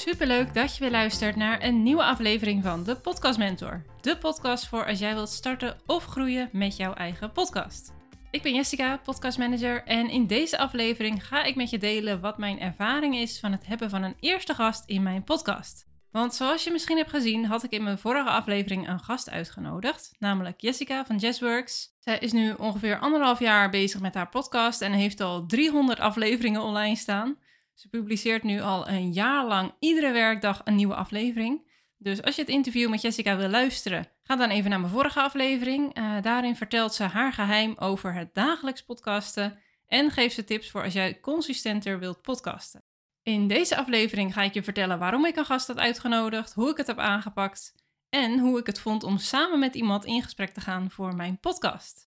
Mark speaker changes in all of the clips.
Speaker 1: Superleuk dat je weer luistert naar een nieuwe aflevering van de Podcast Mentor. De podcast voor als jij wilt starten of groeien met jouw eigen podcast. Ik ben Jessica, podcastmanager en in deze aflevering ga ik met je delen wat mijn ervaring is van het hebben van een eerste gast in mijn podcast. Want zoals je misschien hebt gezien, had ik in mijn vorige aflevering een gast uitgenodigd, namelijk Jessica van Jazzworks. Zij is nu ongeveer anderhalf jaar bezig met haar podcast en heeft al 300 afleveringen online staan. Ze publiceert nu al een jaar lang iedere werkdag een nieuwe aflevering. Dus als je het interview met Jessica wil luisteren, ga dan even naar mijn vorige aflevering. Uh, daarin vertelt ze haar geheim over het dagelijks podcasten en geeft ze tips voor als jij consistenter wilt podcasten. In deze aflevering ga ik je vertellen waarom ik een gast had uitgenodigd, hoe ik het heb aangepakt en hoe ik het vond om samen met iemand in gesprek te gaan voor mijn podcast.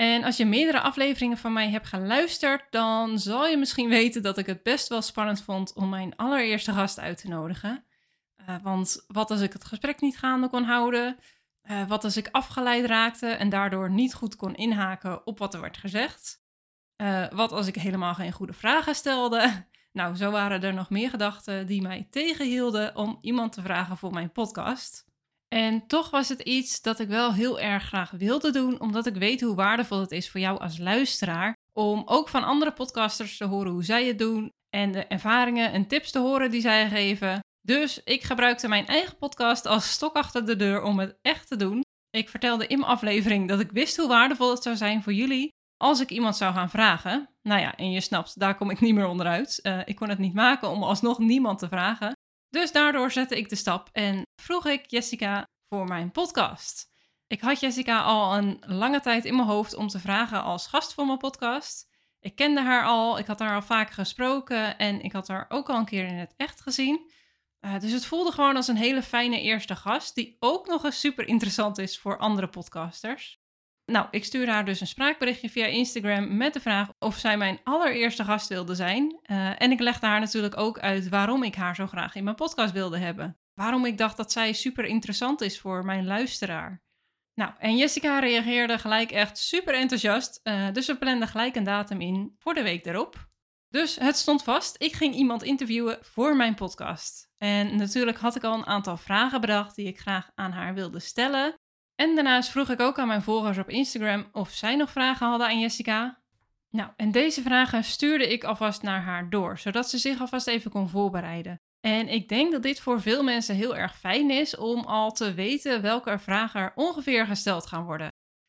Speaker 1: En als je meerdere afleveringen van mij hebt geluisterd, dan zal je misschien weten dat ik het best wel spannend vond om mijn allereerste gast uit te nodigen. Uh, want wat als ik het gesprek niet gaande kon houden? Uh, wat als ik afgeleid raakte en daardoor niet goed kon inhaken op wat er werd gezegd? Uh, wat als ik helemaal geen goede vragen stelde? Nou, zo waren er nog meer gedachten die mij tegenhielden om iemand te vragen voor mijn podcast. En toch was het iets dat ik wel heel erg graag wilde doen, omdat ik weet hoe waardevol het is voor jou als luisteraar om ook van andere podcasters te horen hoe zij het doen en de ervaringen en tips te horen die zij geven. Dus ik gebruikte mijn eigen podcast als stok achter de deur om het echt te doen. Ik vertelde in mijn aflevering dat ik wist hoe waardevol het zou zijn voor jullie als ik iemand zou gaan vragen. Nou ja, en je snapt, daar kom ik niet meer onderuit. Uh, ik kon het niet maken om alsnog niemand te vragen. Dus daardoor zette ik de stap en vroeg ik Jessica voor mijn podcast. Ik had Jessica al een lange tijd in mijn hoofd om te vragen als gast voor mijn podcast. Ik kende haar al, ik had haar al vaker gesproken en ik had haar ook al een keer in het echt gezien. Uh, dus het voelde gewoon als een hele fijne eerste gast, die ook nog eens super interessant is voor andere podcasters. Nou, ik stuurde haar dus een spraakberichtje via Instagram met de vraag of zij mijn allereerste gast wilde zijn. Uh, en ik legde haar natuurlijk ook uit waarom ik haar zo graag in mijn podcast wilde hebben. Waarom ik dacht dat zij super interessant is voor mijn luisteraar. Nou, en Jessica reageerde gelijk echt super enthousiast. Uh, dus we planden gelijk een datum in voor de week erop. Dus het stond vast. Ik ging iemand interviewen voor mijn podcast. En natuurlijk had ik al een aantal vragen bedacht die ik graag aan haar wilde stellen. En daarnaast vroeg ik ook aan mijn volgers op Instagram of zij nog vragen hadden aan Jessica. Nou, en deze vragen stuurde ik alvast naar haar door, zodat ze zich alvast even kon voorbereiden. En ik denk dat dit voor veel mensen heel erg fijn is om al te weten welke vragen er ongeveer gesteld gaan worden.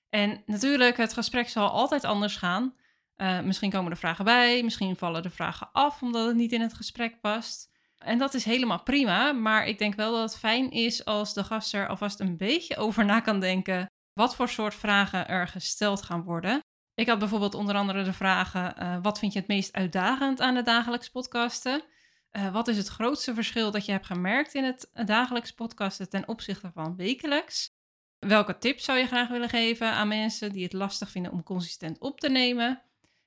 Speaker 1: En natuurlijk, het gesprek zal altijd anders gaan. Uh, misschien komen er vragen bij, misschien vallen de vragen af omdat het niet in het gesprek past. En dat is helemaal prima, maar ik denk wel dat het fijn is als de gast er alvast een beetje over na kan denken wat voor soort vragen er gesteld gaan worden. Ik had bijvoorbeeld onder andere de vragen: uh, wat vind je het meest uitdagend aan het dagelijks podcasten? Uh, wat is het grootste verschil dat je hebt gemerkt in het dagelijks podcasten ten opzichte van wekelijks? Welke tips zou je graag willen geven aan mensen die het lastig vinden om consistent op te nemen?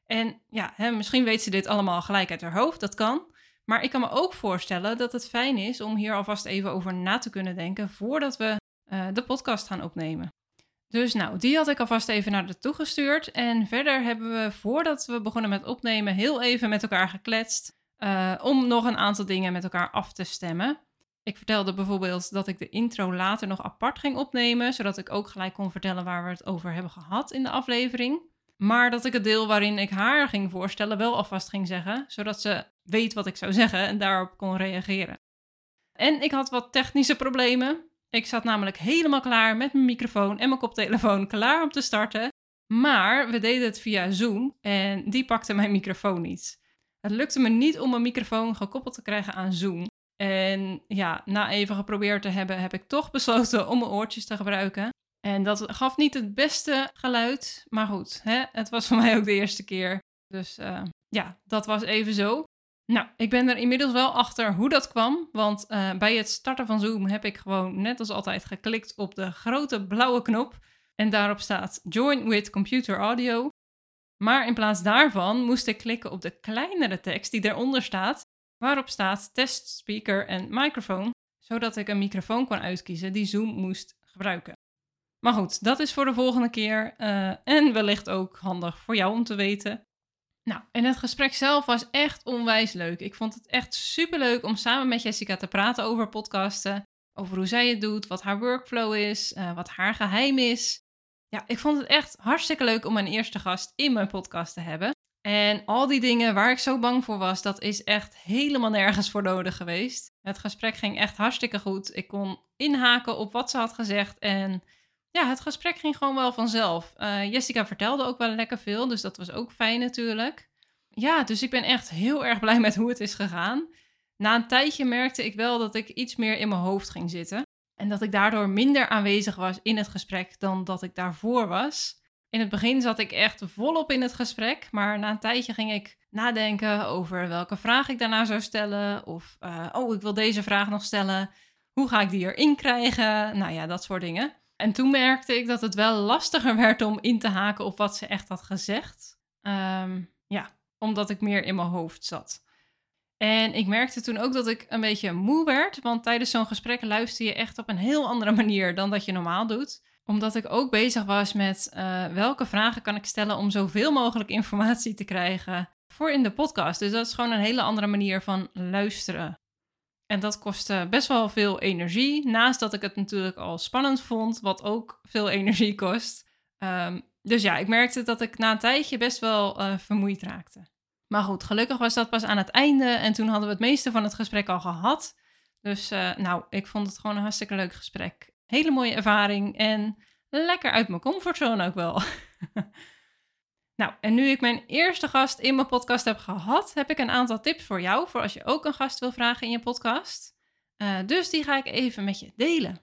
Speaker 1: En ja, hè, misschien weet ze dit allemaal gelijk uit haar hoofd, dat kan. Maar ik kan me ook voorstellen dat het fijn is om hier alvast even over na te kunnen denken voordat we uh, de podcast gaan opnemen. Dus nou, die had ik alvast even naar de toe gestuurd. En verder hebben we, voordat we begonnen met opnemen, heel even met elkaar gekletst. Uh, om nog een aantal dingen met elkaar af te stemmen. Ik vertelde bijvoorbeeld dat ik de intro later nog apart ging opnemen, zodat ik ook gelijk kon vertellen waar we het over hebben gehad in de aflevering. Maar dat ik het deel waarin ik haar ging voorstellen wel alvast ging zeggen, zodat ze weet wat ik zou zeggen en daarop kon reageren. En ik had wat technische problemen. Ik zat namelijk helemaal klaar met mijn microfoon en mijn koptelefoon klaar om te starten. Maar we deden het via Zoom en die pakte mijn microfoon niet. Het lukte me niet om mijn microfoon gekoppeld te krijgen aan Zoom. En ja, na even geprobeerd te hebben, heb ik toch besloten om mijn oortjes te gebruiken. En dat gaf niet het beste geluid, maar goed, hè? het was voor mij ook de eerste keer. Dus uh, ja, dat was even zo. Nou, ik ben er inmiddels wel achter hoe dat kwam. Want uh, bij het starten van Zoom heb ik gewoon net als altijd geklikt op de grote blauwe knop. En daarop staat Join with Computer Audio. Maar in plaats daarvan moest ik klikken op de kleinere tekst die eronder staat, waarop staat test speaker en microfoon, zodat ik een microfoon kon uitkiezen die Zoom moest gebruiken. Maar goed, dat is voor de volgende keer uh, en wellicht ook handig voor jou om te weten. Nou, en het gesprek zelf was echt onwijs leuk. Ik vond het echt super leuk om samen met Jessica te praten over podcasten. Over hoe zij het doet, wat haar workflow is, uh, wat haar geheim is. Ja, ik vond het echt hartstikke leuk om mijn eerste gast in mijn podcast te hebben. En al die dingen waar ik zo bang voor was, dat is echt helemaal nergens voor nodig geweest. Het gesprek ging echt hartstikke goed. Ik kon inhaken op wat ze had gezegd. En ja, het gesprek ging gewoon wel vanzelf. Uh, Jessica vertelde ook wel lekker veel, dus dat was ook fijn natuurlijk. Ja, dus ik ben echt heel erg blij met hoe het is gegaan. Na een tijdje merkte ik wel dat ik iets meer in mijn hoofd ging zitten. En dat ik daardoor minder aanwezig was in het gesprek dan dat ik daarvoor was. In het begin zat ik echt volop in het gesprek, maar na een tijdje ging ik nadenken over welke vraag ik daarna zou stellen. Of, uh, oh, ik wil deze vraag nog stellen. Hoe ga ik die erin krijgen? Nou ja, dat soort dingen. En toen merkte ik dat het wel lastiger werd om in te haken op wat ze echt had gezegd. Um, ja, omdat ik meer in mijn hoofd zat. En ik merkte toen ook dat ik een beetje moe werd, want tijdens zo'n gesprek luister je echt op een heel andere manier dan dat je normaal doet. Omdat ik ook bezig was met uh, welke vragen kan ik stellen om zoveel mogelijk informatie te krijgen voor in de podcast. Dus dat is gewoon een hele andere manier van luisteren. En dat kostte best wel veel energie. Naast dat ik het natuurlijk al spannend vond, wat ook veel energie kost. Um, dus ja, ik merkte dat ik na een tijdje best wel uh, vermoeid raakte. Maar goed, gelukkig was dat pas aan het einde en toen hadden we het meeste van het gesprek al gehad. Dus uh, nou, ik vond het gewoon een hartstikke leuk gesprek. Hele mooie ervaring en lekker uit mijn comfortzone ook wel. nou, en nu ik mijn eerste gast in mijn podcast heb gehad, heb ik een aantal tips voor jou, voor als je ook een gast wil vragen in je podcast. Uh, dus die ga ik even met je delen.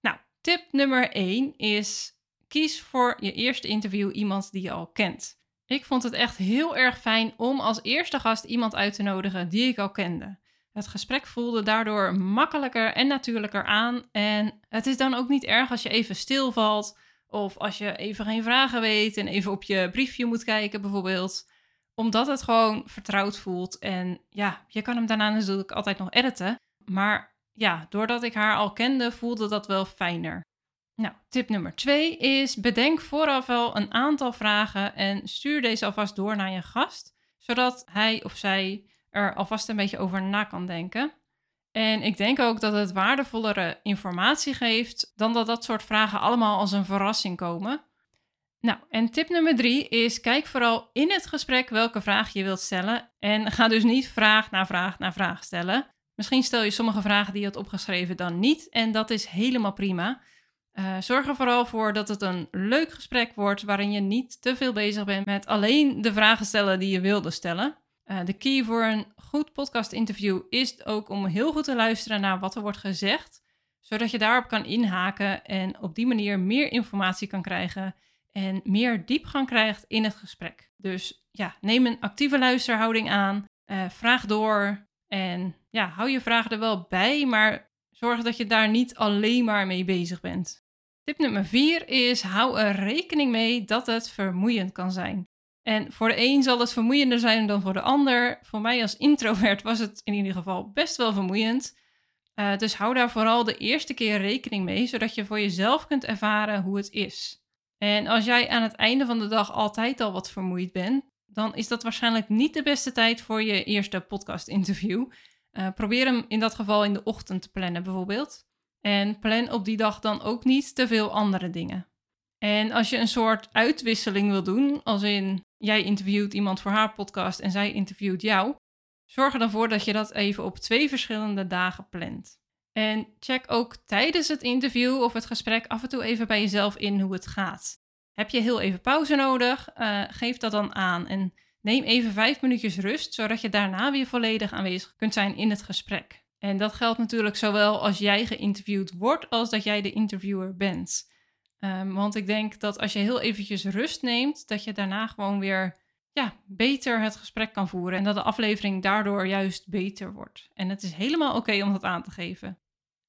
Speaker 1: Nou, tip nummer 1 is kies voor je eerste interview iemand die je al kent. Ik vond het echt heel erg fijn om als eerste gast iemand uit te nodigen die ik al kende. Het gesprek voelde daardoor makkelijker en natuurlijker aan. En het is dan ook niet erg als je even stilvalt. Of als je even geen vragen weet en even op je briefje moet kijken, bijvoorbeeld. Omdat het gewoon vertrouwd voelt. En ja, je kan hem daarna natuurlijk altijd nog editen. Maar ja, doordat ik haar al kende, voelde dat wel fijner. Nou, tip nummer twee is bedenk vooraf wel een aantal vragen en stuur deze alvast door naar je gast, zodat hij of zij er alvast een beetje over na kan denken. En ik denk ook dat het waardevollere informatie geeft dan dat dat soort vragen allemaal als een verrassing komen. Nou, en tip nummer drie is: kijk vooral in het gesprek welke vraag je wilt stellen. En ga dus niet vraag na vraag na vraag stellen. Misschien stel je sommige vragen die je had opgeschreven dan niet. En dat is helemaal prima. Uh, zorg er vooral voor dat het een leuk gesprek wordt waarin je niet te veel bezig bent met alleen de vragen stellen die je wilde stellen. Uh, de key voor een goed podcast-interview is ook om heel goed te luisteren naar wat er wordt gezegd, zodat je daarop kan inhaken en op die manier meer informatie kan krijgen en meer diepgang krijgt in het gesprek. Dus ja, neem een actieve luisterhouding aan, uh, vraag door en ja, hou je vragen er wel bij, maar zorg dat je daar niet alleen maar mee bezig bent. Tip nummer 4 is: hou er rekening mee dat het vermoeiend kan zijn. En voor de een zal het vermoeiender zijn dan voor de ander. Voor mij als introvert was het in ieder geval best wel vermoeiend. Uh, dus hou daar vooral de eerste keer rekening mee, zodat je voor jezelf kunt ervaren hoe het is. En als jij aan het einde van de dag altijd al wat vermoeid bent, dan is dat waarschijnlijk niet de beste tijd voor je eerste podcast-interview. Uh, probeer hem in dat geval in de ochtend te plannen, bijvoorbeeld. En plan op die dag dan ook niet te veel andere dingen. En als je een soort uitwisseling wil doen, als in jij interviewt iemand voor haar podcast en zij interviewt jou, zorg er dan voor dat je dat even op twee verschillende dagen plant. En check ook tijdens het interview of het gesprek af en toe even bij jezelf in hoe het gaat. Heb je heel even pauze nodig? Uh, geef dat dan aan en neem even vijf minuutjes rust, zodat je daarna weer volledig aanwezig kunt zijn in het gesprek. En dat geldt natuurlijk zowel als jij geïnterviewd wordt, als dat jij de interviewer bent. Um, want ik denk dat als je heel eventjes rust neemt, dat je daarna gewoon weer ja, beter het gesprek kan voeren. En dat de aflevering daardoor juist beter wordt. En het is helemaal oké om dat aan te geven.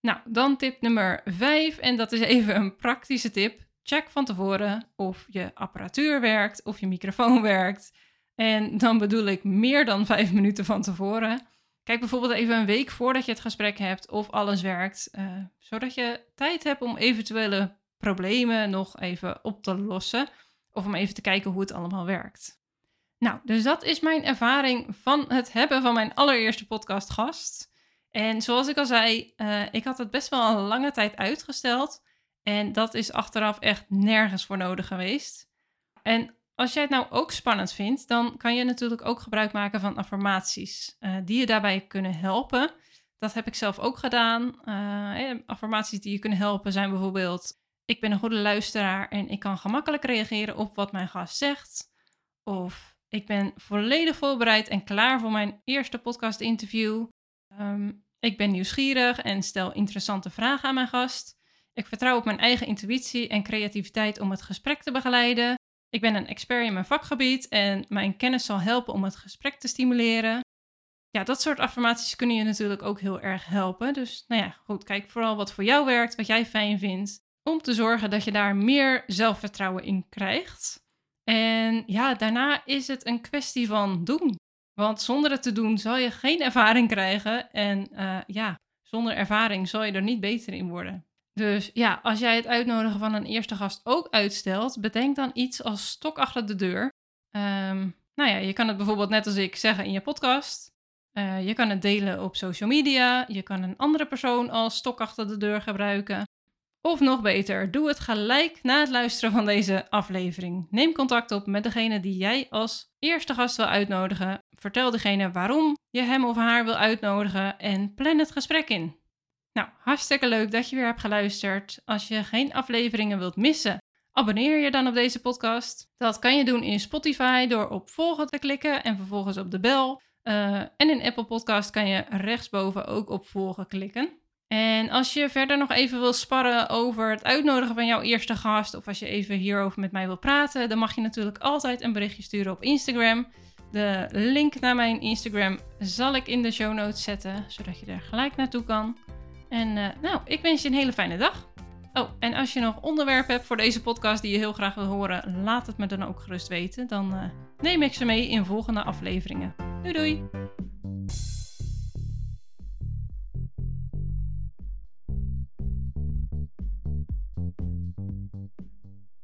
Speaker 1: Nou, dan tip nummer 5. En dat is even een praktische tip. Check van tevoren of je apparatuur werkt, of je microfoon werkt. En dan bedoel ik meer dan vijf minuten van tevoren. Kijk bijvoorbeeld even een week voordat je het gesprek hebt of alles werkt, uh, zodat je tijd hebt om eventuele problemen nog even op te lossen of om even te kijken hoe het allemaal werkt. Nou, dus dat is mijn ervaring van het hebben van mijn allereerste podcastgast. En zoals ik al zei, uh, ik had het best wel een lange tijd uitgesteld. En dat is achteraf echt nergens voor nodig geweest. En als jij het nou ook spannend vindt, dan kan je natuurlijk ook gebruik maken van affirmaties uh, die je daarbij kunnen helpen. Dat heb ik zelf ook gedaan. Uh, affirmaties die je kunnen helpen zijn bijvoorbeeld: ik ben een goede luisteraar en ik kan gemakkelijk reageren op wat mijn gast zegt. Of ik ben volledig voorbereid en klaar voor mijn eerste podcast-interview. Um, ik ben nieuwsgierig en stel interessante vragen aan mijn gast. Ik vertrouw op mijn eigen intuïtie en creativiteit om het gesprek te begeleiden. Ik ben een expert in mijn vakgebied en mijn kennis zal helpen om het gesprek te stimuleren. Ja, dat soort affirmaties kunnen je natuurlijk ook heel erg helpen. Dus nou ja, goed, kijk vooral wat voor jou werkt, wat jij fijn vindt, om te zorgen dat je daar meer zelfvertrouwen in krijgt. En ja, daarna is het een kwestie van doen. Want zonder het te doen zal je geen ervaring krijgen. En uh, ja, zonder ervaring zal je er niet beter in worden. Dus ja, als jij het uitnodigen van een eerste gast ook uitstelt, bedenk dan iets als stok achter de deur. Um, nou ja, je kan het bijvoorbeeld net als ik zeggen in je podcast. Uh, je kan het delen op social media. Je kan een andere persoon als stok achter de deur gebruiken. Of nog beter, doe het gelijk na het luisteren van deze aflevering. Neem contact op met degene die jij als eerste gast wil uitnodigen. Vertel degene waarom je hem of haar wil uitnodigen en plan het gesprek in. Nou, hartstikke leuk dat je weer hebt geluisterd. Als je geen afleveringen wilt missen, abonneer je dan op deze podcast. Dat kan je doen in Spotify door op volgen te klikken en vervolgens op de bel. Uh, en in Apple Podcast kan je rechtsboven ook op volgen klikken. En als je verder nog even wil sparren over het uitnodigen van jouw eerste gast, of als je even hierover met mij wil praten, dan mag je natuurlijk altijd een berichtje sturen op Instagram. De link naar mijn Instagram zal ik in de show notes zetten, zodat je er gelijk naartoe kan. En uh, nou, ik wens je een hele fijne dag. Oh, en als je nog onderwerpen hebt voor deze podcast die je heel graag wil horen, laat het me dan ook gerust weten. Dan uh, neem ik ze mee in volgende afleveringen. Doei doei!